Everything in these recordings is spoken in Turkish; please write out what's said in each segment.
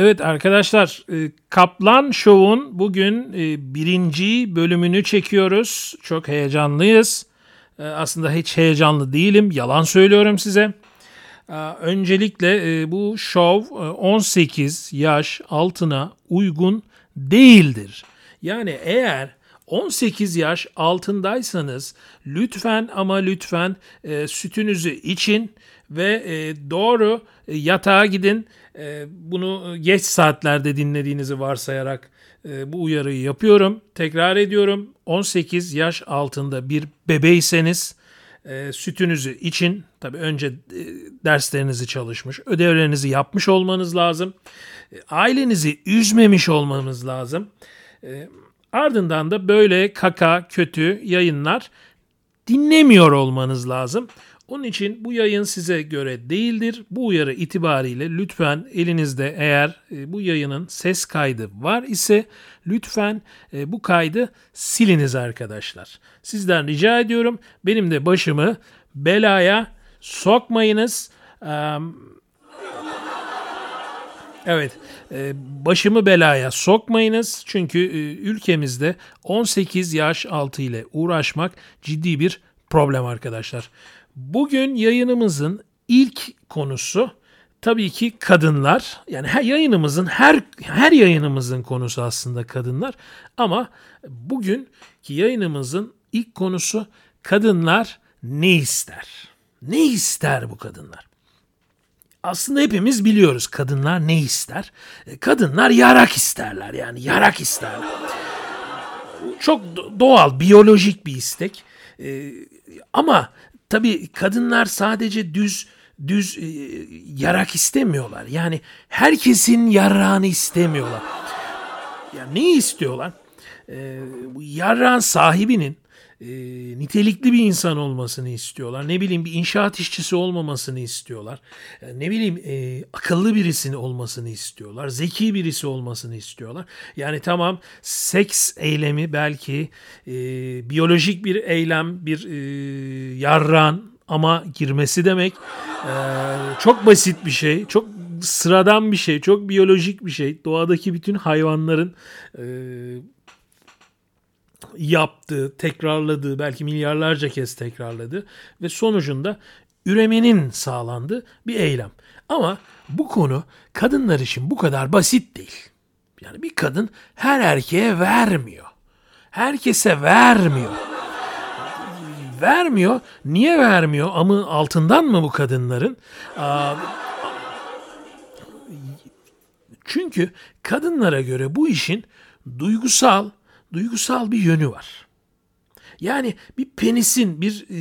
Evet arkadaşlar e, Kaplan Show'un bugün e, birinci bölümünü çekiyoruz. Çok heyecanlıyız. E, aslında hiç heyecanlı değilim. Yalan söylüyorum size. Öncelikle bu show 18 yaş altına uygun değildir. Yani eğer 18 yaş altındaysanız lütfen ama lütfen sütünüzü için ve doğru yatağa gidin bunu geç saatlerde dinlediğinizi varsayarak e, bu uyarıyı yapıyorum. Tekrar ediyorum 18 yaş altında bir bebeyseniz e, sütünüzü için tabii önce e, derslerinizi çalışmış, ödevlerinizi yapmış olmanız lazım. Ailenizi üzmemiş olmanız lazım. Ardından da böyle kaka, kötü yayınlar dinlemiyor olmanız lazım. Onun için bu yayın size göre değildir. Bu uyarı itibariyle lütfen elinizde eğer e, bu yayının ses kaydı var ise lütfen e, bu kaydı siliniz arkadaşlar. Sizden rica ediyorum benim de başımı belaya sokmayınız. Evet, e, başımı belaya sokmayınız çünkü ülkemizde 18 yaş altı ile uğraşmak ciddi bir problem arkadaşlar. Bugün yayınımızın ilk konusu tabii ki kadınlar. Yani her yayınımızın her her yayınımızın konusu aslında kadınlar ama bugünkü yayınımızın ilk konusu kadınlar ne ister? Ne ister bu kadınlar? Aslında hepimiz biliyoruz kadınlar ne ister? E, kadınlar yarak isterler yani yarak isterler. Çok doğal, biyolojik bir istek. Ee, ama Tabii kadınlar sadece düz düz e, yarak istemiyorlar. Yani herkesin yarağını istemiyorlar. Ya yani ne istiyorlar? E, yarrağın sahibinin e, nitelikli bir insan olmasını istiyorlar. Ne bileyim bir inşaat işçisi olmamasını istiyorlar. E, ne bileyim e, akıllı birisini olmasını istiyorlar. Zeki birisi olmasını istiyorlar. Yani tamam seks eylemi belki e, biyolojik bir eylem, bir e, yarran ama girmesi demek e, çok basit bir şey. Çok sıradan bir şey, çok biyolojik bir şey. Doğadaki bütün hayvanların e, yaptığı, tekrarladığı, belki milyarlarca kez tekrarladı ve sonucunda üremenin sağlandığı bir eylem. Ama bu konu kadınlar için bu kadar basit değil. Yani bir kadın her erkeğe vermiyor. Herkese vermiyor. Vermiyor. Niye vermiyor? Ama altından mı bu kadınların? çünkü kadınlara göre bu işin duygusal duygusal bir yönü var. Yani bir penisin bir e,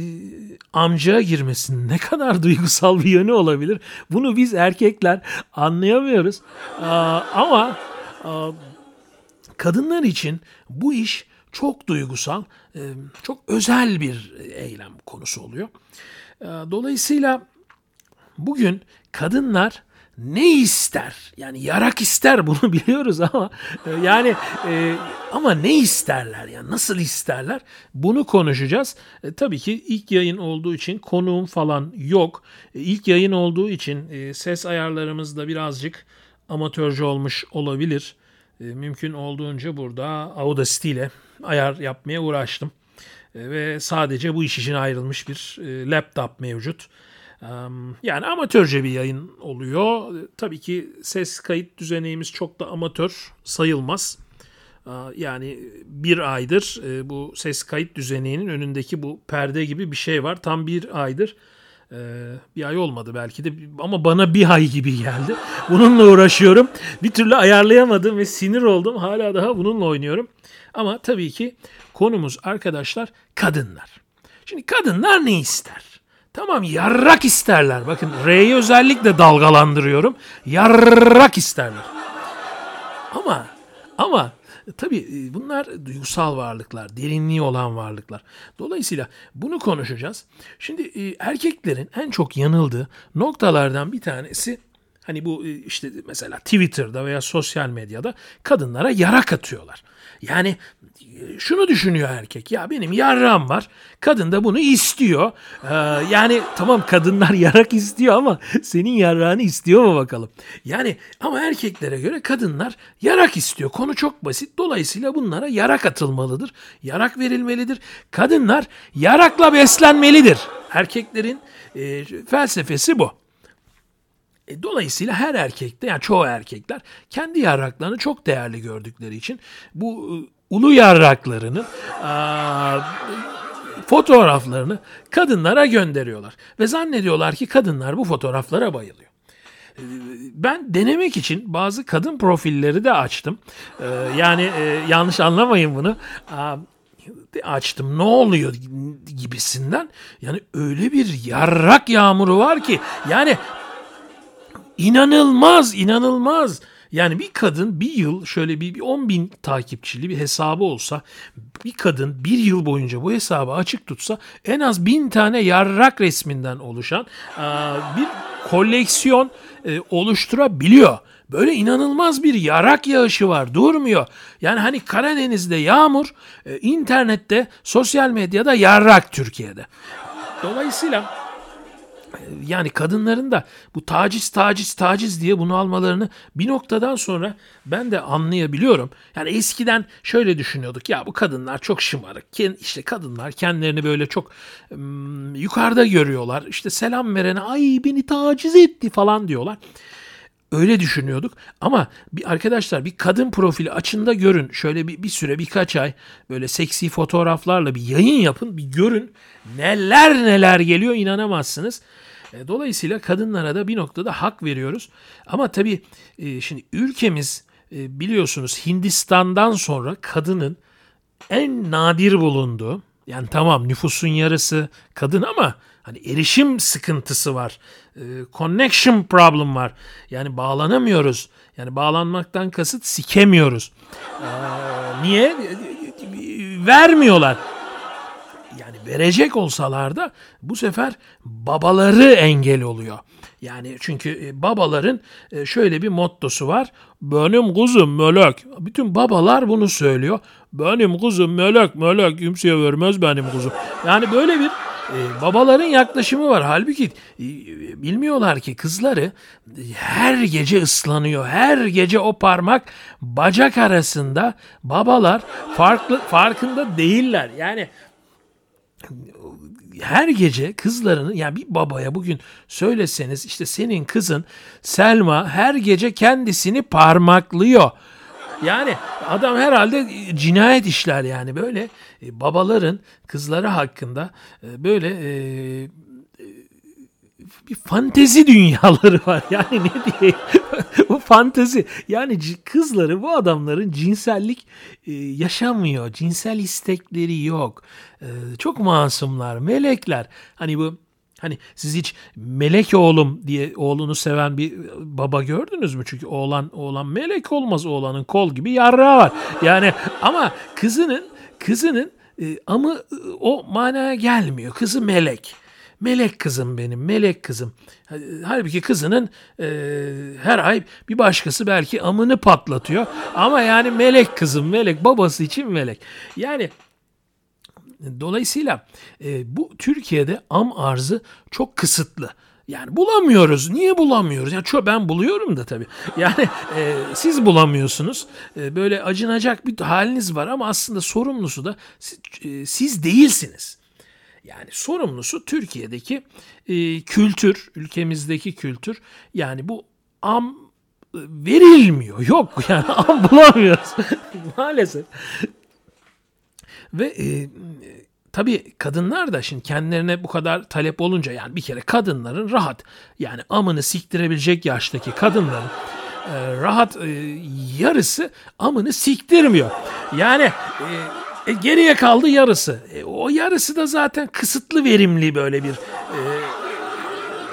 amcaya girmesinin ne kadar duygusal bir yönü olabilir? Bunu biz erkekler anlayamıyoruz. Aa, ama a, kadınlar için bu iş çok duygusal, e, çok özel bir eylem konusu oluyor. E, dolayısıyla bugün kadınlar ne ister? Yani yarak ister bunu biliyoruz ama e, yani e, ama ne isterler yani nasıl isterler? Bunu konuşacağız. E, tabii ki ilk yayın olduğu için konuğum falan yok. E, ilk yayın olduğu için e, ses ayarlarımız da birazcık amatörce olmuş olabilir. E, mümkün olduğunca burada Audacity ile ayar yapmaya uğraştım. E, ve sadece bu iş için ayrılmış bir e, laptop mevcut. Yani amatörce bir yayın oluyor. Tabii ki ses kayıt düzeneğimiz çok da amatör sayılmaz. Yani bir aydır e, bu ses kayıt düzeneğinin önündeki bu perde gibi bir şey var. Tam bir aydır. E, bir ay olmadı belki de ama bana bir ay gibi geldi. Bununla uğraşıyorum. Bir türlü ayarlayamadım ve sinir oldum. Hala daha bununla oynuyorum. Ama tabii ki konumuz arkadaşlar kadınlar. Şimdi kadınlar ne ister? Tamam yarrak isterler. Bakın R'yi özellikle dalgalandırıyorum. Yarrak isterler. Ama ama tabii e, bunlar duygusal varlıklar, derinliği olan varlıklar. Dolayısıyla bunu konuşacağız. Şimdi e, erkeklerin en çok yanıldığı noktalardan bir tanesi Hani bu e, işte mesela Twitter'da veya sosyal medyada kadınlara yarak atıyorlar. Yani e, şunu düşünüyor erkek ya benim yarrağım var kadın da bunu istiyor. Ee, yani tamam kadınlar yarak istiyor ama senin yarrağını istiyor mu bakalım? Yani ama erkeklere göre kadınlar yarak istiyor. Konu çok basit. Dolayısıyla bunlara yarak atılmalıdır yarak verilmelidir. Kadınlar yarakla beslenmelidir. Erkeklerin e, felsefesi bu. E, dolayısıyla her erkekte yani çoğu erkekler kendi yarraklarını çok değerli gördükleri için bu e, ulu yarraklarının a, fotoğraflarını kadınlara gönderiyorlar. Ve zannediyorlar ki kadınlar bu fotoğraflara bayılıyor. E, ben denemek için bazı kadın profilleri de açtım. E, yani yanlış anlamayın bunu açtım ne oluyor gibisinden. Yani öyle bir yarrak yağmuru var ki yani inanılmaz inanılmaz. Yani bir kadın bir yıl şöyle bir, bir 10 bin takipçili bir hesabı olsa bir kadın bir yıl boyunca bu hesabı açık tutsa en az bin tane yarrak resminden oluşan bir koleksiyon e, oluşturabiliyor. Böyle inanılmaz bir yarak yağışı var. Durmuyor. Yani hani Karadeniz'de yağmur, e, internette, sosyal medyada yarrak Türkiye'de. Dolayısıyla yani kadınların da bu taciz taciz taciz diye bunu almalarını bir noktadan sonra ben de anlayabiliyorum. Yani eskiden şöyle düşünüyorduk ya bu kadınlar çok şımarık. İşte kadınlar kendilerini böyle çok yukarıda görüyorlar. İşte selam verene ay beni taciz etti falan diyorlar. Öyle düşünüyorduk ama bir arkadaşlar bir kadın profili açında görün. Şöyle bir, bir süre birkaç ay böyle seksi fotoğraflarla bir yayın yapın bir görün. Neler neler geliyor inanamazsınız. E, dolayısıyla kadınlara da bir noktada hak veriyoruz. Ama tabii e, şimdi ülkemiz e, biliyorsunuz Hindistan'dan sonra kadının en nadir bulunduğu yani tamam nüfusun yarısı kadın ama hani erişim sıkıntısı var. Connection problem var. Yani bağlanamıyoruz. Yani bağlanmaktan kasıt sikemiyoruz. Niye? Vermiyorlar. Verecek olsalar da bu sefer babaları engel oluyor. Yani çünkü e, babaların e, şöyle bir mottosu var. Benim kuzum melek. Bütün babalar bunu söylüyor. Benim kuzum melek melek kimseye vermez benim kuzum. Yani böyle bir e, babaların yaklaşımı var. Halbuki bilmiyorlar ki kızları her gece ıslanıyor. Her gece o parmak bacak arasında babalar farklı farkında değiller. Yani her gece kızlarını yani bir babaya bugün söyleseniz işte senin kızın Selma her gece kendisini parmaklıyor. Yani adam herhalde cinayet işler yani böyle e, babaların kızları hakkında e, böyle e, bir fantezi dünyaları var. Yani ne diye bu fantezi. Yani kızları bu adamların cinsellik e, yaşamıyor. Cinsel istekleri yok. E, çok masumlar, melekler. Hani bu Hani siz hiç melek oğlum diye oğlunu seven bir baba gördünüz mü? Çünkü oğlan oğlan melek olmaz oğlanın kol gibi yarrağı var. Yani ama kızının kızının e, ama o manaya gelmiyor. Kızı melek. Melek kızım benim, melek kızım. Halbuki kızının e, her ay bir başkası belki amını patlatıyor. Ama yani melek kızım, melek babası için melek. Yani dolayısıyla e, bu Türkiye'de am arzı çok kısıtlı. Yani bulamıyoruz. Niye bulamıyoruz? Yani çok ben buluyorum da tabii. Yani e, siz bulamıyorsunuz. E, böyle acınacak bir haliniz var ama aslında sorumlusu da siz, e, siz değilsiniz. Yani sorumlusu Türkiye'deki e, kültür, ülkemizdeki kültür. Yani bu am verilmiyor. Yok yani am bulamıyoruz maalesef. Ve e, tabii kadınlar da şimdi kendilerine bu kadar talep olunca yani bir kere kadınların rahat yani amını siktirebilecek yaştaki kadınların e, rahat e, yarısı amını siktirmiyor. Yani e, e, geriye kaldı yarısı. E, o yarısı da zaten kısıtlı verimli böyle bir e,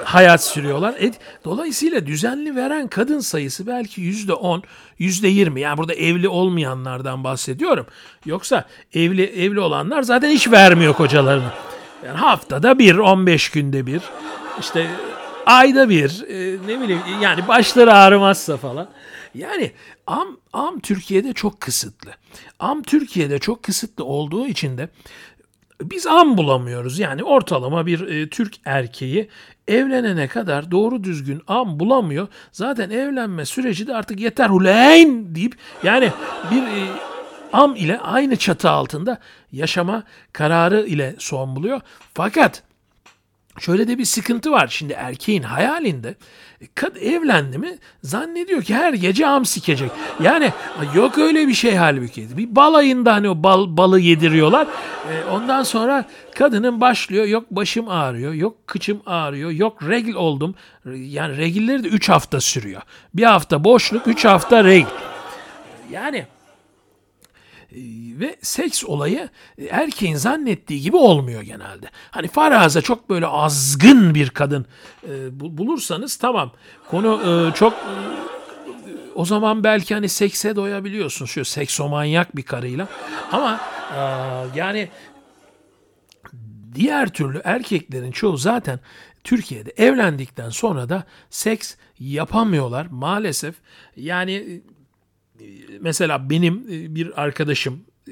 hayat sürüyorlar. E, dolayısıyla düzenli veren kadın sayısı belki yüzde on, yüzde yirmi. Yani burada evli olmayanlardan bahsediyorum. Yoksa evli evli olanlar zaten hiç vermiyor kocalarını. Yani haftada bir, on beş günde bir. İşte ayda bir e, ne bileyim yani başları ağrımazsa falan. Yani am, am Türkiye'de çok kısıtlı. Am Türkiye'de çok kısıtlı olduğu için de biz am bulamıyoruz. Yani ortalama bir e, Türk erkeği evlenene kadar doğru düzgün am bulamıyor. Zaten evlenme süreci de artık yeter huleyn deyip yani bir e, am ile aynı çatı altında yaşama kararı ile son buluyor. Fakat şöyle de bir sıkıntı var. Şimdi erkeğin hayalinde kad evlendi mi zannediyor ki her gece am sikecek. Yani yok öyle bir şey halbuki. Bir balayında hani o bal, balı yediriyorlar. E, ondan sonra kadının başlıyor yok başım ağrıyor, yok kıçım ağrıyor, yok regl oldum. Yani regilleri de 3 hafta sürüyor. Bir hafta boşluk, 3 hafta regl. Yani ve seks olayı e, erkeğin zannettiği gibi olmuyor genelde. Hani faraza çok böyle azgın bir kadın e, bulursanız tamam konu e, çok o zaman belki hani sekse doyabiliyorsun şu seksomanyak bir karıyla ama yani diğer türlü erkeklerin çoğu zaten Türkiye'de evlendikten sonra da seks yapamıyorlar maalesef. Yani mesela benim e, bir arkadaşım e,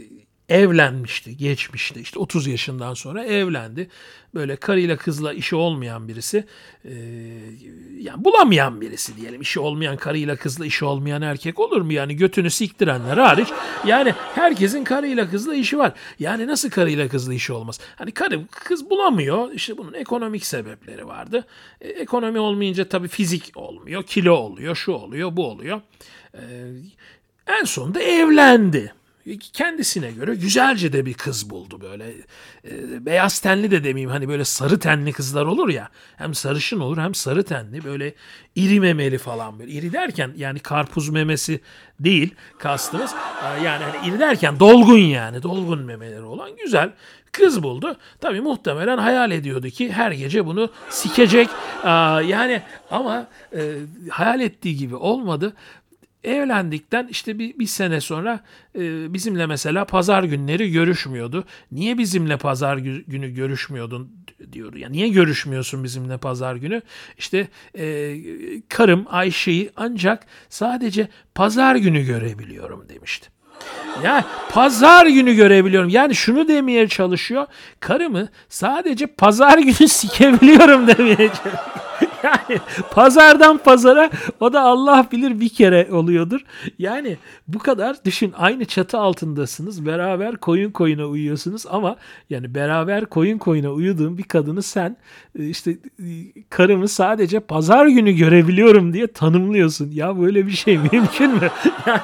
evlenmişti, geçmişti. İşte 30 yaşından sonra evlendi. Böyle karıyla kızla işi olmayan birisi. E, yani bulamayan birisi diyelim. İşi olmayan karıyla kızla işi olmayan erkek olur mu? Yani götünü siktirenler hariç. Yani herkesin karıyla kızla işi var. Yani nasıl karıyla kızla işi olmaz? Hani karı kız bulamıyor. İşte bunun ekonomik sebepleri vardı. E, ekonomi olmayınca tabii fizik olmuyor. Kilo oluyor, şu oluyor, bu oluyor. E, en sonunda evlendi. Kendisine göre güzelce de bir kız buldu böyle. E, beyaz tenli de demeyeyim hani böyle sarı tenli kızlar olur ya. Hem sarışın olur hem sarı tenli böyle iri memeli falan böyle. İri derken yani karpuz memesi değil kastımız. E, yani hani iri derken dolgun yani dolgun memeleri olan güzel kız buldu. Tabi muhtemelen hayal ediyordu ki her gece bunu sikecek. Yani ama e, hayal ettiği gibi olmadı. Evlendikten işte bir, bir sene sonra e, bizimle mesela pazar günleri görüşmüyordu. Niye bizimle pazar günü görüşmüyordun diyordu. Ya niye görüşmüyorsun bizimle pazar günü? İşte e, karım Ayşe'yi ancak sadece pazar günü görebiliyorum demişti. Ya pazar günü görebiliyorum. Yani şunu demeye çalışıyor. Karımı sadece pazar günü sikebiliyorum demeye çalışıyor. Yani pazardan pazara o da Allah bilir bir kere oluyordur. Yani bu kadar düşün aynı çatı altındasınız. Beraber koyun koyuna uyuyorsunuz ama yani beraber koyun koyuna uyuduğun bir kadını sen e, işte e, karımı sadece pazar günü görebiliyorum diye tanımlıyorsun. Ya böyle bir şey mümkün mü? Yani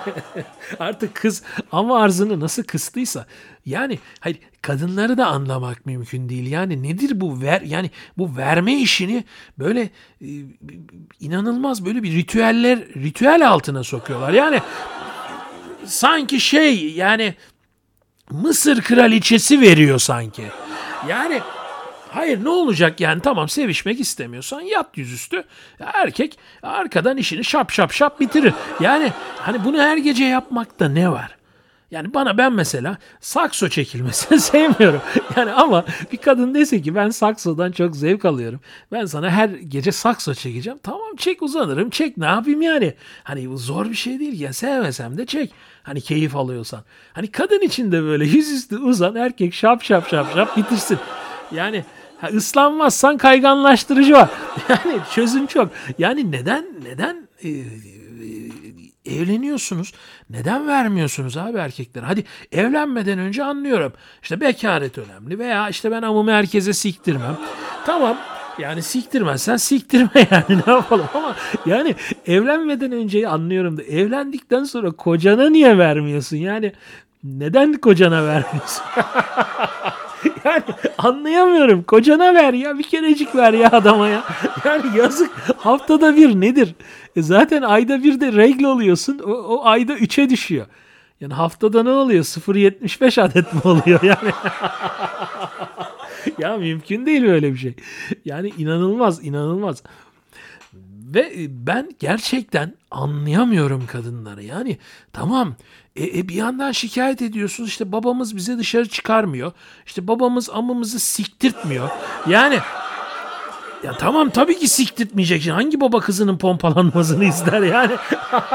artık kız ama arzını nasıl kıstıysa yani hayır kadınları da anlamak mümkün değil. Yani nedir bu ver yani bu verme işini böyle e, inanılmaz böyle bir ritüeller ritüel altına sokuyorlar. Yani sanki şey yani Mısır kraliçesi veriyor sanki. Yani Hayır ne olacak yani tamam sevişmek istemiyorsan yat yüzüstü. Erkek arkadan işini şap şap şap bitirir. Yani hani bunu her gece yapmakta ne var? Yani bana ben mesela sakso çekilmesini sevmiyorum. Yani ama bir kadın dese ki ben saksodan çok zevk alıyorum. Ben sana her gece sakso çekeceğim. Tamam çek uzanırım çek ne yapayım yani. Hani zor bir şey değil ya sevmesem de çek. Hani keyif alıyorsan. Hani kadın için de böyle yüzüstü uzan erkek şap şap şap şap bitirsin. Yani ha, ıslanmazsan kayganlaştırıcı var. Yani çözüm çok. Yani neden neden e, evleniyorsunuz. Neden vermiyorsunuz abi erkekler? Hadi evlenmeden önce anlıyorum. İşte bekaret önemli veya işte ben amımı herkese siktirmem. Tamam yani siktirmezsen siktirme yani ne yapalım ama yani evlenmeden önce anlıyorum da evlendikten sonra kocana niye vermiyorsun? Yani neden kocana vermiyorsun? yani anlayamıyorum. Kocana ver ya bir kerecik ver ya adama ya. Yani yazık haftada bir nedir? E zaten ayda bir de regl oluyorsun. O, o ayda 3'e düşüyor. Yani haftada ne oluyor? 0.75 adet mi oluyor yani? ya mümkün değil böyle bir şey. Yani inanılmaz, inanılmaz. Ve ben gerçekten anlayamıyorum kadınları. Yani tamam e, e bir yandan şikayet ediyorsunuz işte babamız bize dışarı çıkarmıyor. İşte babamız amımızı siktirtmiyor. Yani Ya tamam tabii ki siktirtmeyecek. Hangi baba kızının pompalanmasını ister yani?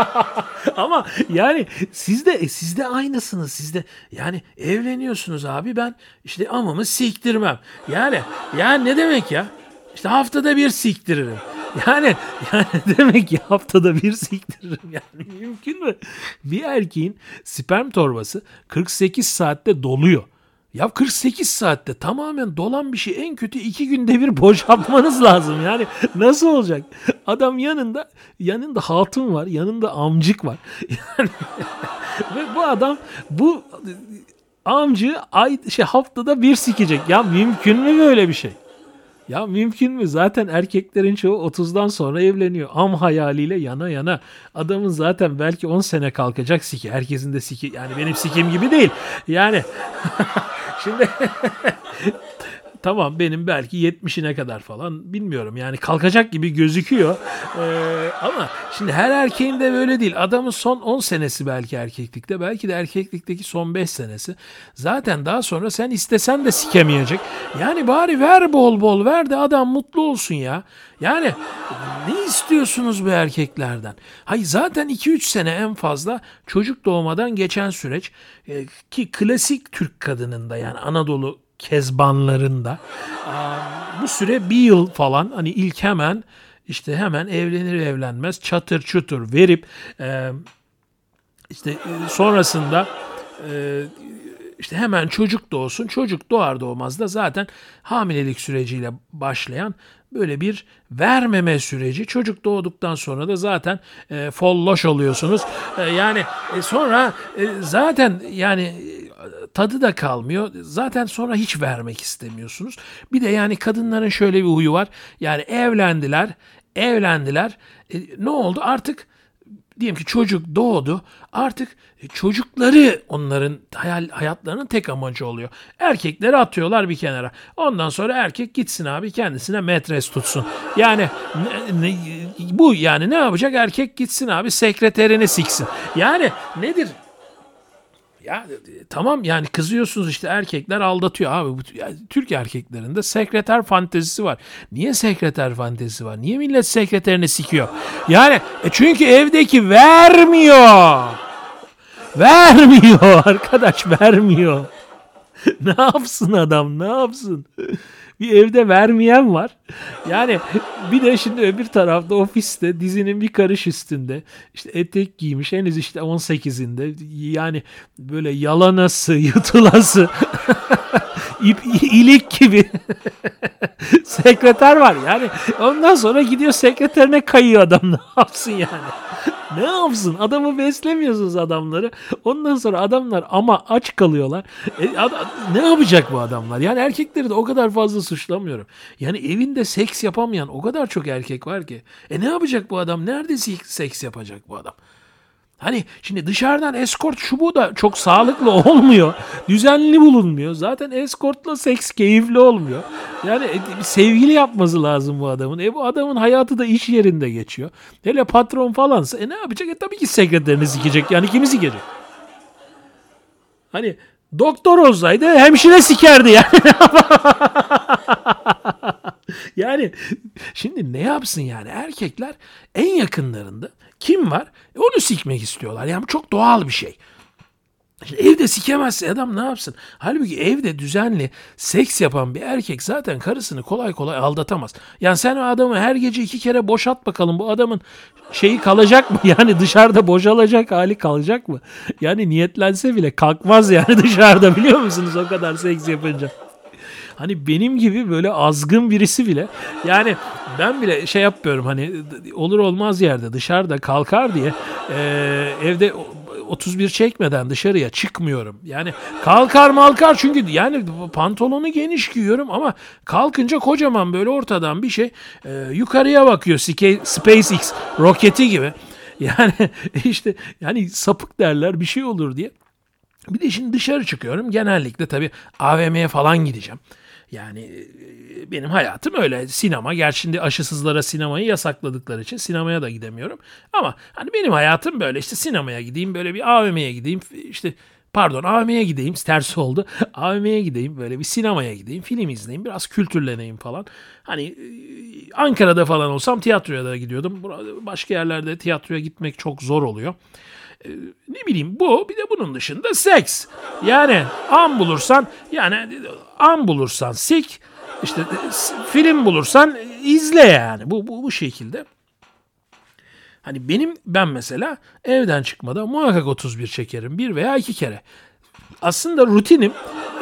Ama yani siz de e, siz de aynısınız. Siz de yani evleniyorsunuz abi ben işte amımı siktirmem. Yani yani ne demek ya? İşte haftada bir siktiririm. Yani yani demek ki haftada bir siktiririm. Yani mümkün mü? Bir erkeğin sperm torbası 48 saatte doluyor. Ya 48 saatte tamamen dolan bir şey en kötü iki günde bir boşaltmanız lazım. Yani nasıl olacak? Adam yanında yanında hatun var, yanında amcık var. Yani ve bu adam bu amcı ay şey haftada bir sikecek. Ya mümkün mü böyle bir şey? Ya mümkün mü? Zaten erkeklerin çoğu 30'dan sonra evleniyor. Am hayaliyle yana yana. Adamın zaten belki 10 sene kalkacak siki. Herkesin de siki. Yani benim sikim gibi değil. Yani şimdi tamam benim belki 70'ine kadar falan bilmiyorum. Yani kalkacak gibi gözüküyor. Ee, ama şimdi her erkeğin de böyle değil. Adamın son 10 senesi belki erkeklikte. Belki de erkeklikteki son 5 senesi. Zaten daha sonra sen istesen de sikemeyecek. Yani bari ver bol bol ver de adam mutlu olsun ya. Yani ne istiyorsunuz bu erkeklerden? Hayır zaten 2-3 sene en fazla çocuk doğmadan geçen süreç e, ki klasik Türk kadınında yani Anadolu kezbanlarında bu süre bir yıl falan hani ilk hemen işte hemen evlenir evlenmez çatır çutur verip e, işte sonrasında e, işte hemen çocuk doğsun. Çocuk doğar doğmaz da zaten hamilelik süreciyle başlayan böyle bir vermeme süreci. Çocuk doğduktan sonra da zaten e, folloş oluyorsunuz. E, yani e, sonra e, zaten yani tadı da kalmıyor. Zaten sonra hiç vermek istemiyorsunuz. Bir de yani kadınların şöyle bir huyu var. Yani evlendiler, evlendiler. E, ne oldu? Artık diyelim ki çocuk doğdu. Artık çocukları onların hayal, hayatlarının tek amacı oluyor. Erkekleri atıyorlar bir kenara. Ondan sonra erkek gitsin abi kendisine metres tutsun. Yani ne, ne, bu yani ne yapacak? Erkek gitsin abi sekreterini siksin. Yani nedir? Ya tamam yani kızıyorsunuz işte erkekler aldatıyor abi. Bu, yani, Türk erkeklerinde sekreter fantezisi var. Niye sekreter fantezisi var? Niye millet sekreterini sikiyor? Yani e çünkü evdeki vermiyor. Vermiyor arkadaş vermiyor. ne yapsın adam ne yapsın? Bir evde vermeyen var. Yani bir de şimdi öbür tarafta ofiste dizinin bir karış üstünde işte etek giymiş henüz işte 18'inde yani böyle yalanası yutulası ip, ilik gibi sekreter var yani ondan sonra gidiyor sekreterine kayıyor adam ne yapsın yani ne yapsın? Adamı beslemiyorsunuz adamları. Ondan sonra adamlar ama aç kalıyorlar. E, adam, ne yapacak bu adamlar? Yani erkekleri de o kadar fazla suçlamıyorum. Yani evinde seks yapamayan o kadar çok erkek var ki. E ne yapacak bu adam? Nerede seks yapacak bu adam? Hani şimdi dışarıdan eskort şu bu da çok sağlıklı olmuyor. Düzenli bulunmuyor. Zaten eskortla seks keyifli olmuyor. Yani e, sevgili yapması lazım bu adamın. E bu adamın hayatı da iş yerinde geçiyor. Hele patron falansa e ne yapacak? E tabii ki sekreterini sikecek. Yani kimi sikecek? Hani doktor olsaydı hemşire sikerdi yani. yani şimdi ne yapsın yani erkekler en yakınlarında kim var? E onu sikmek istiyorlar. Yani çok doğal bir şey. Şimdi evde sikemezse adam ne yapsın? Halbuki evde düzenli seks yapan bir erkek zaten karısını kolay kolay aldatamaz. Yani sen o adamı her gece iki kere boşalt bakalım. Bu adamın şeyi kalacak mı? Yani dışarıda boşalacak hali kalacak mı? Yani niyetlense bile kalkmaz yani dışarıda biliyor musunuz o kadar seks yapınca. Hani benim gibi böyle azgın birisi bile yani ben bile şey yapmıyorum hani olur olmaz yerde dışarıda kalkar diye e, evde 31 çekmeden dışarıya çıkmıyorum. Yani kalkar malkar çünkü yani pantolonu geniş giyiyorum ama kalkınca kocaman böyle ortadan bir şey e, yukarıya bakıyor SpaceX roketi gibi. Yani işte yani sapık derler bir şey olur diye. Bir de şimdi dışarı çıkıyorum. Genellikle tabii AVM'ye falan gideceğim. Yani e, benim hayatım öyle. Sinema. Gerçi şimdi aşısızlara sinemayı yasakladıkları için sinemaya da gidemiyorum. Ama hani benim hayatım böyle işte sinemaya gideyim böyle bir AVM'ye gideyim işte pardon AVM'ye gideyim tersi oldu. AVM'ye gideyim böyle bir sinemaya gideyim film izleyeyim biraz kültürleneyim falan. Hani e, Ankara'da falan olsam tiyatroya da gidiyordum. Başka yerlerde tiyatroya gitmek çok zor oluyor e, ne bileyim bu bir de bunun dışında seks. Yani an bulursan yani an bulursan sik işte film bulursan izle yani bu bu, bu şekilde. Hani benim ben mesela evden çıkmada muhakkak 31 çekerim. Bir veya iki kere. Aslında rutinim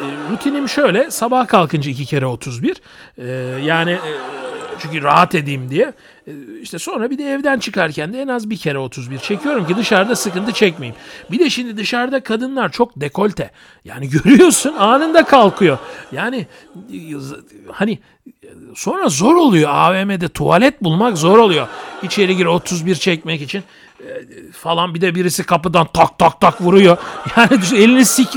e, rutinim şöyle sabah kalkınca iki kere 31. E, yani e, çünkü rahat edeyim diye. E, işte sonra bir de evden çıkarken de en az bir kere 31 çekiyorum ki dışarıda sıkıntı çekmeyeyim. Bir de şimdi dışarıda kadınlar çok dekolte. Yani görüyorsun anında kalkıyor. Yani hani sonra zor oluyor AVM'de tuvalet bulmak zor oluyor. İçeri gir 31 çekmek için falan bir de birisi kapıdan tak tak tak vuruyor. Yani elini sik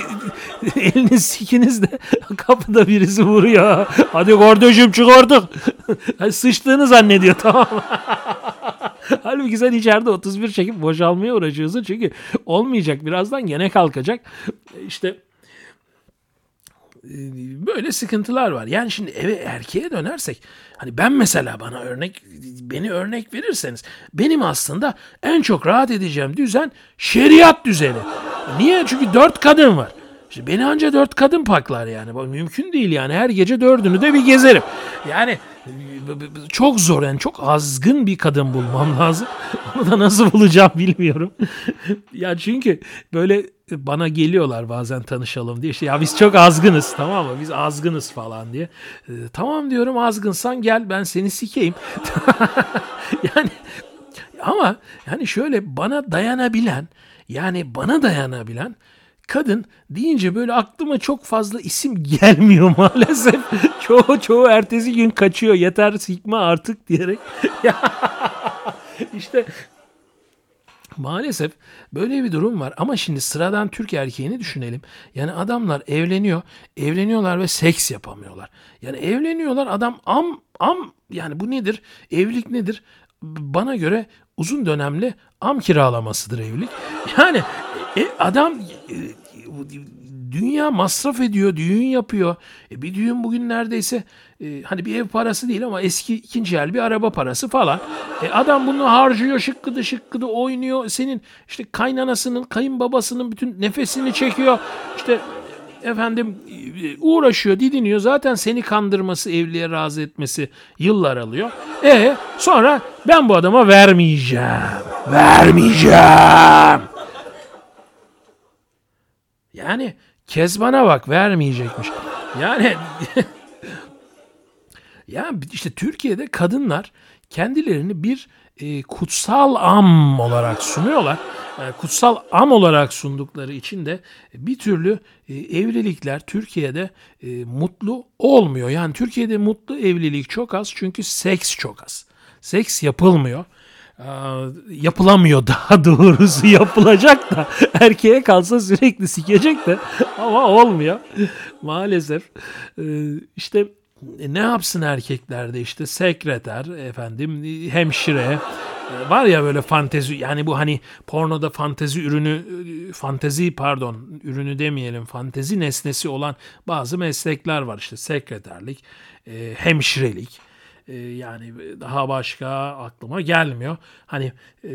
elini sikiniz de kapıda birisi vuruyor. Hadi kardeşim çık artık. Sıçtığını zannediyor tamam? Halbuki sen içeride 31 çekip boşalmaya uğraşıyorsun. Çünkü olmayacak. Birazdan gene kalkacak. İşte böyle sıkıntılar var. Yani şimdi eve erkeğe dönersek hani ben mesela bana örnek beni örnek verirseniz benim aslında en çok rahat edeceğim düzen şeriat düzeni. Niye? Çünkü dört kadın var. İşte beni anca dört kadın paklar yani. Mümkün değil yani. Her gece dördünü de bir gezerim. Yani çok zor yani çok azgın bir kadın bulmam lazım. Onu da nasıl bulacağım bilmiyorum. ya çünkü böyle bana geliyorlar bazen tanışalım diye. İşte ya biz çok azgınız tamam mı? Biz azgınız falan diye. E, tamam diyorum azgınsan gel ben seni sikeyim. yani ama yani şöyle bana dayanabilen yani bana dayanabilen kadın deyince böyle aklıma çok fazla isim gelmiyor maalesef. çoğu çoğu ertesi gün kaçıyor yeter sikme artık diyerek. İşte Maalesef böyle bir durum var ama şimdi sıradan Türk erkeğini düşünelim. Yani adamlar evleniyor, evleniyorlar ve seks yapamıyorlar. Yani evleniyorlar adam am am yani bu nedir? Evlilik nedir? Bana göre uzun dönemli am kiralamasıdır evlilik. Yani e, adam e, dünya masraf ediyor, düğün yapıyor. E, bir düğün bugün neredeyse e, hani bir ev parası değil ama eski ikinci el bir araba parası falan. E, adam bunu harcıyor, şıkkıdı şıkkıdı oynuyor. Senin işte kaynanasının, kayınbabasının bütün nefesini çekiyor. İşte efendim e, uğraşıyor, didiniyor. Zaten seni kandırması, evliliğe razı etmesi yıllar alıyor. E sonra ben bu adama vermeyeceğim. Vermeyeceğim. Yani Kezban'a bak vermeyecekmiş. Yani ya işte Türkiye'de kadınlar kendilerini bir e, kutsal am olarak sunuyorlar. E, kutsal am olarak sundukları için de bir türlü e, evlilikler Türkiye'de e, mutlu olmuyor. Yani Türkiye'de mutlu evlilik çok az çünkü seks çok az. Seks yapılmıyor yapılamıyor daha doğrusu. Yapılacak da erkeğe kalsa sürekli sikecek de. Ama olmuyor. Maalesef. İşte ne yapsın erkeklerde işte sekreter efendim hemşire. Var ya böyle fantezi yani bu hani pornoda fantezi ürünü fantezi pardon ürünü demeyelim fantezi nesnesi olan bazı meslekler var. İşte sekreterlik hemşirelik e, yani daha başka aklıma gelmiyor. Hani e,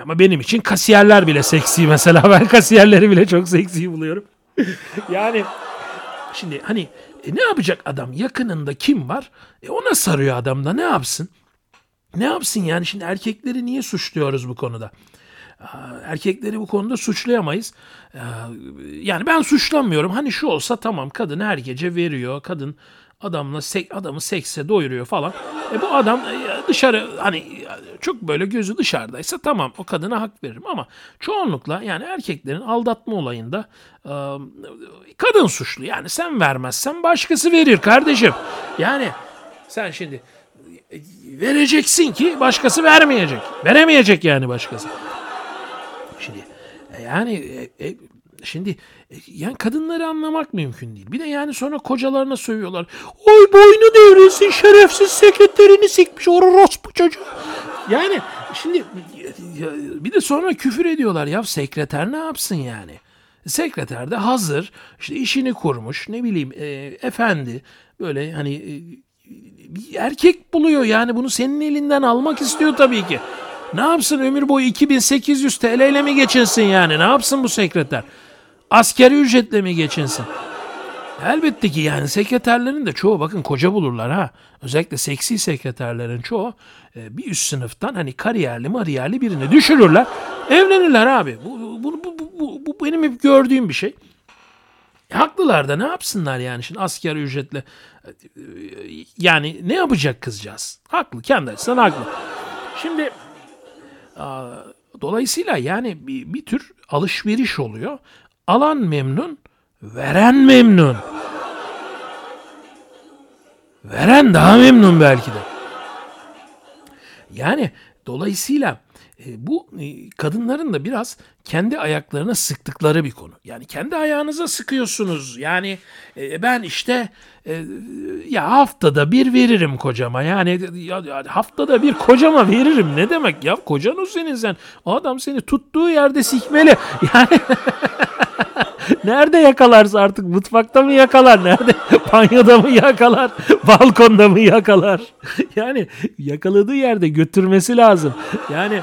ama benim için kasiyerler bile seksi mesela. Ben kasiyerleri bile çok seksi buluyorum. yani şimdi hani e, ne yapacak adam? Yakınında kim var? E, ona sarıyor adam da ne yapsın? Ne yapsın yani şimdi erkekleri niye suçluyoruz bu konuda? Erkekleri bu konuda suçlayamayız. Yani ben suçlamıyorum. Hani şu olsa tamam kadın her gece veriyor. Kadın adamla sek, adamı sekse doyuruyor falan. E bu adam e, dışarı hani çok böyle gözü dışarıdaysa tamam o kadına hak veririm ama çoğunlukla yani erkeklerin aldatma olayında e, kadın suçlu. Yani sen vermezsen başkası verir kardeşim. Yani sen şimdi e, vereceksin ki başkası vermeyecek. Veremeyecek yani başkası. Şimdi yani e, Şimdi e, yani kadınları anlamak mümkün değil. Bir de yani sonra kocalarına sövüyorlar. Oy boynu devrilsin şerefsiz sekreterini sikmiş orospu çocuğu. Yani şimdi bir de sonra küfür ediyorlar. Ya sekreter ne yapsın yani? Sekreter de hazır işte işini kurmuş ne bileyim e, efendi böyle hani e, erkek buluyor yani bunu senin elinden almak istiyor tabii ki. Ne yapsın ömür boyu 2800 TL ile mi geçinsin yani ne yapsın bu sekreter? Askeri ücretle mi geçinsin? Elbette ki yani sekreterlerin de çoğu bakın koca bulurlar ha. Özellikle seksi sekreterlerin çoğu e, bir üst sınıftan hani kariyerli mariyerli birini düşürürler. Evlenirler abi. Bu, bu, bu, bu, bu, benim hep gördüğüm bir şey. E, haklılar da ne yapsınlar yani şimdi asker ücretle e, yani ne yapacak kızcağız? Haklı kendi açısından haklı. Şimdi a, dolayısıyla yani bir, bir tür alışveriş oluyor. Alan memnun, veren memnun. Veren daha memnun belki de. Yani dolayısıyla e, bu e, kadınların da biraz kendi ayaklarına sıktıkları bir konu. Yani kendi ayağınıza sıkıyorsunuz. Yani e, ben işte ya haftada bir veririm kocama. Yani ya, haftada bir kocama veririm. Ne demek ya? Kocan o senin sen. O adam seni tuttuğu yerde sikmeli. Yani Nerede yakalarsa artık mutfakta mı yakalar? Nerede? Banyoda mı yakalar? Balkonda mı yakalar? Yani yakaladığı yerde götürmesi lazım. Yani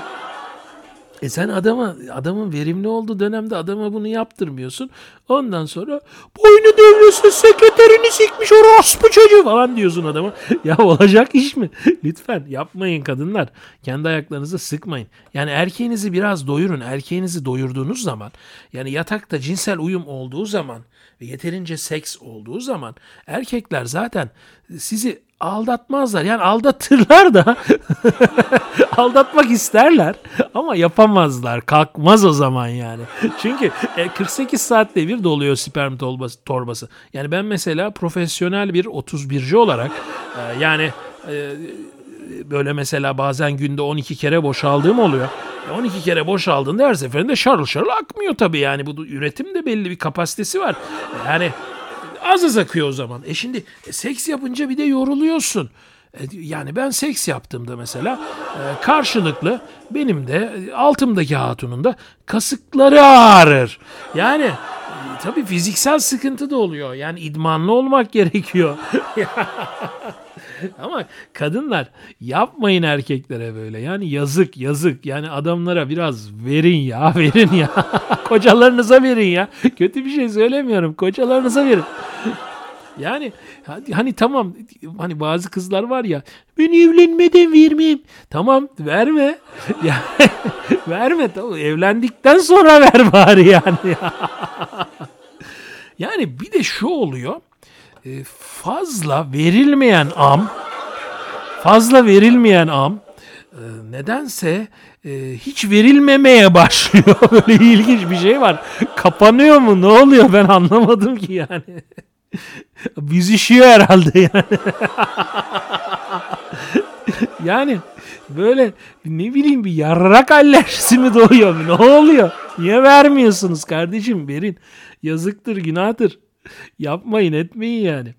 e sen adama adamın verimli olduğu dönemde adama bunu yaptırmıyorsun. Ondan sonra boynu devrilsin sekreterini sikmiş orospu çocuğu falan diyorsun adama. ya olacak iş mi? Lütfen yapmayın kadınlar. Kendi ayaklarınızı sıkmayın. Yani erkeğinizi biraz doyurun. Erkeğinizi doyurduğunuz zaman yani yatakta cinsel uyum olduğu zaman ve yeterince seks olduğu zaman erkekler zaten sizi aldatmazlar. Yani aldatırlar da aldatmak isterler ama yapamazlar. Kalkmaz o zaman yani. Çünkü 48 e, saatte bir doluyor sperm torbası. Yani ben mesela profesyonel bir 31'ci olarak e, yani e, böyle mesela bazen günde 12 kere boşaldığım oluyor. 12 kere boşaldığında her seferinde şarıl şarıl akmıyor tabii yani bu üretim de belli bir kapasitesi var. Yani az az akıyor o zaman. E şimdi e, seks yapınca bir de yoruluyorsun. E, yani ben seks yaptığımda mesela e, karşılıklı benim de e, altımdaki hatunun da kasıkları ağrır. Yani e, tabii fiziksel sıkıntı da oluyor. Yani idmanlı olmak gerekiyor. Ama kadınlar yapmayın erkeklere böyle. Yani yazık yazık. Yani adamlara biraz verin ya verin ya. Kocalarınıza verin ya. Kötü bir şey söylemiyorum. Kocalarınıza verin. Yani hani tamam hani bazı kızlar var ya ben evlenmeden vermeyeyim. Tamam verme. Verme tamam evlendikten sonra ver bari yani. Yani bir de şu oluyor. E, fazla verilmeyen am fazla verilmeyen am e, nedense e, hiç verilmemeye başlıyor. Böyle ilginç bir şey var. Kapanıyor mu? Ne oluyor? Ben anlamadım ki yani. Büzüşüyor herhalde yani. yani böyle ne bileyim bir yarrak alerjisi mi doğuyor? Ne oluyor? Niye vermiyorsunuz kardeşim? Verin. Yazıktır, günahtır. Yapmayın etmeyin yani.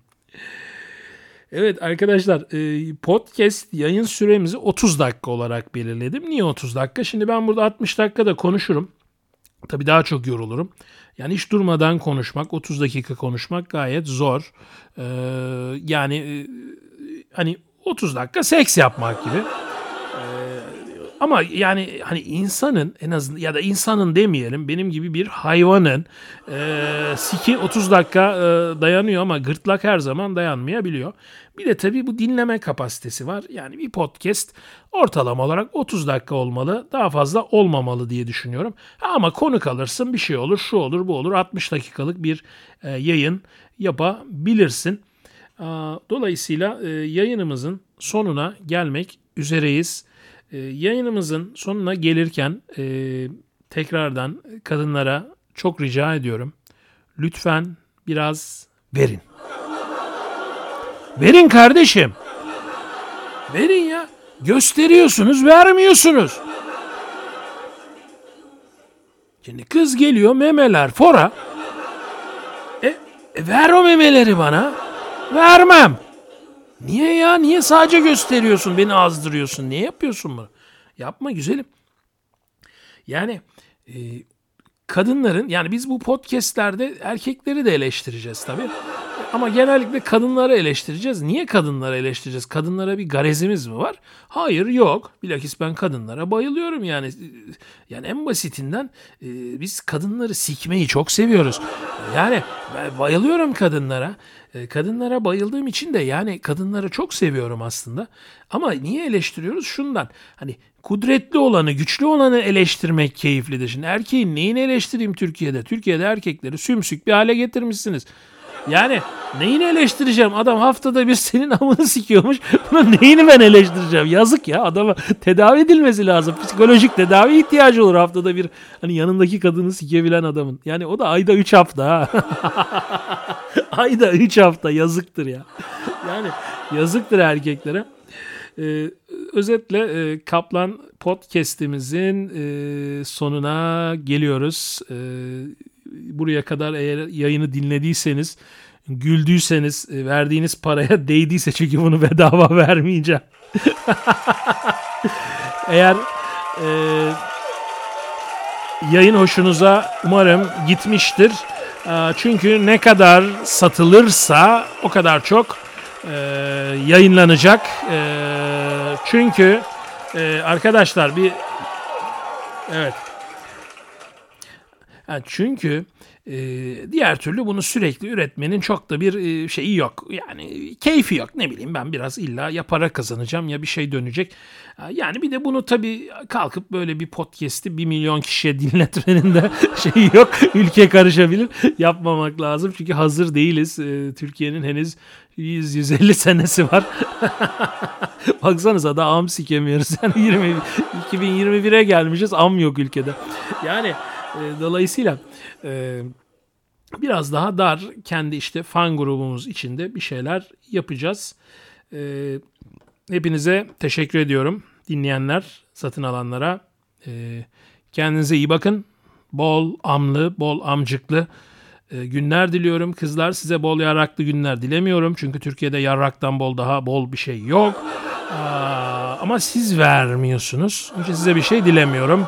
Evet arkadaşlar e, podcast yayın süremizi 30 dakika olarak belirledim. Niye 30 dakika? Şimdi ben burada 60 dakikada konuşurum. Tabii daha çok yorulurum. Yani hiç durmadan konuşmak, 30 dakika konuşmak gayet zor. Ee, yani e, hani 30 dakika seks yapmak gibi. Ama yani hani insanın en azından ya da insanın demeyelim benim gibi bir hayvanın e, siki 30 dakika e, dayanıyor ama gırtlak her zaman dayanmayabiliyor. Bir de tabii bu dinleme kapasitesi var. Yani bir podcast ortalama olarak 30 dakika olmalı. Daha fazla olmamalı diye düşünüyorum. Ama konu kalırsın bir şey olur şu olur bu olur 60 dakikalık bir e, yayın yapabilirsin. Dolayısıyla yayınımızın sonuna gelmek üzereyiz. E, yayınımızın sonuna gelirken e, tekrardan kadınlara çok rica ediyorum. Lütfen biraz verin. Verin kardeşim. Verin ya. Gösteriyorsunuz, vermiyorsunuz. Şimdi kız geliyor memeler fora. E, e ver o memeleri bana. Vermem. Niye ya? Niye sadece gösteriyorsun? Beni azdırıyorsun. Niye yapıyorsun bunu? Yapma güzelim. Yani e, kadınların yani biz bu podcastlerde erkekleri de eleştireceğiz tabii. Ama genellikle kadınları eleştireceğiz. Niye kadınları eleştireceğiz? Kadınlara bir garezimiz mi var? Hayır yok. Bilakis ben kadınlara bayılıyorum yani. Yani en basitinden e, biz kadınları sikmeyi çok seviyoruz. Yani bayılıyorum kadınlara. E, kadınlara bayıldığım için de yani kadınları çok seviyorum aslında. Ama niye eleştiriyoruz? Şundan. Hani kudretli olanı, güçlü olanı eleştirmek keyiflidir. Şimdi erkeğin neyini eleştireyim Türkiye'de? Türkiye'de erkekleri sümsük bir hale getirmişsiniz. Yani neyini eleştireceğim? Adam haftada bir senin amını sikiyormuş. Bunun neyini ben eleştireceğim? Yazık ya adama tedavi edilmesi lazım. Psikolojik tedavi ihtiyacı olur haftada bir. Hani yanındaki kadını sikebilen adamın. Yani o da ayda 3 hafta ha. ayda 3 hafta yazıktır ya. Yani yazıktır erkeklere. Ee, özetle e, Kaplan podcast'imizin e, sonuna geliyoruz. E, buraya kadar eğer yayını dinlediyseniz, güldüyseniz, e, verdiğiniz paraya değdiyse çünkü bunu bedava vermeyeceğim. eğer e, yayın hoşunuza umarım gitmiştir. E, çünkü ne kadar satılırsa o kadar çok e, yayınlanacak. E, çünkü e, arkadaşlar bir evet yani çünkü e, diğer türlü bunu sürekli üretmenin çok da bir e, şeyi yok. Yani keyfi yok. Ne bileyim ben biraz illa ya para kazanacağım ya bir şey dönecek. Yani bir de bunu tabii kalkıp böyle bir podcast'i bir milyon kişiye dinletmenin de şeyi yok. Ülke karışabilir. Yapmamak lazım. Çünkü hazır değiliz. E, Türkiye'nin henüz 100-150 senesi var. Baksanıza da am sikemiyoruz. Yani 20, 2021'e gelmişiz am yok ülkede. Yani e, dolayısıyla e, biraz daha dar kendi işte fan grubumuz içinde bir şeyler yapacağız. E, hepinize teşekkür ediyorum dinleyenler, satın alanlara. E, kendinize iyi bakın. Bol amlı, bol amcıklı e, günler diliyorum. Kızlar size bol yarraklı günler dilemiyorum. Çünkü Türkiye'de yarraktan bol daha bol bir şey yok. Aa, ama siz vermiyorsunuz. Çünkü size bir şey dilemiyorum.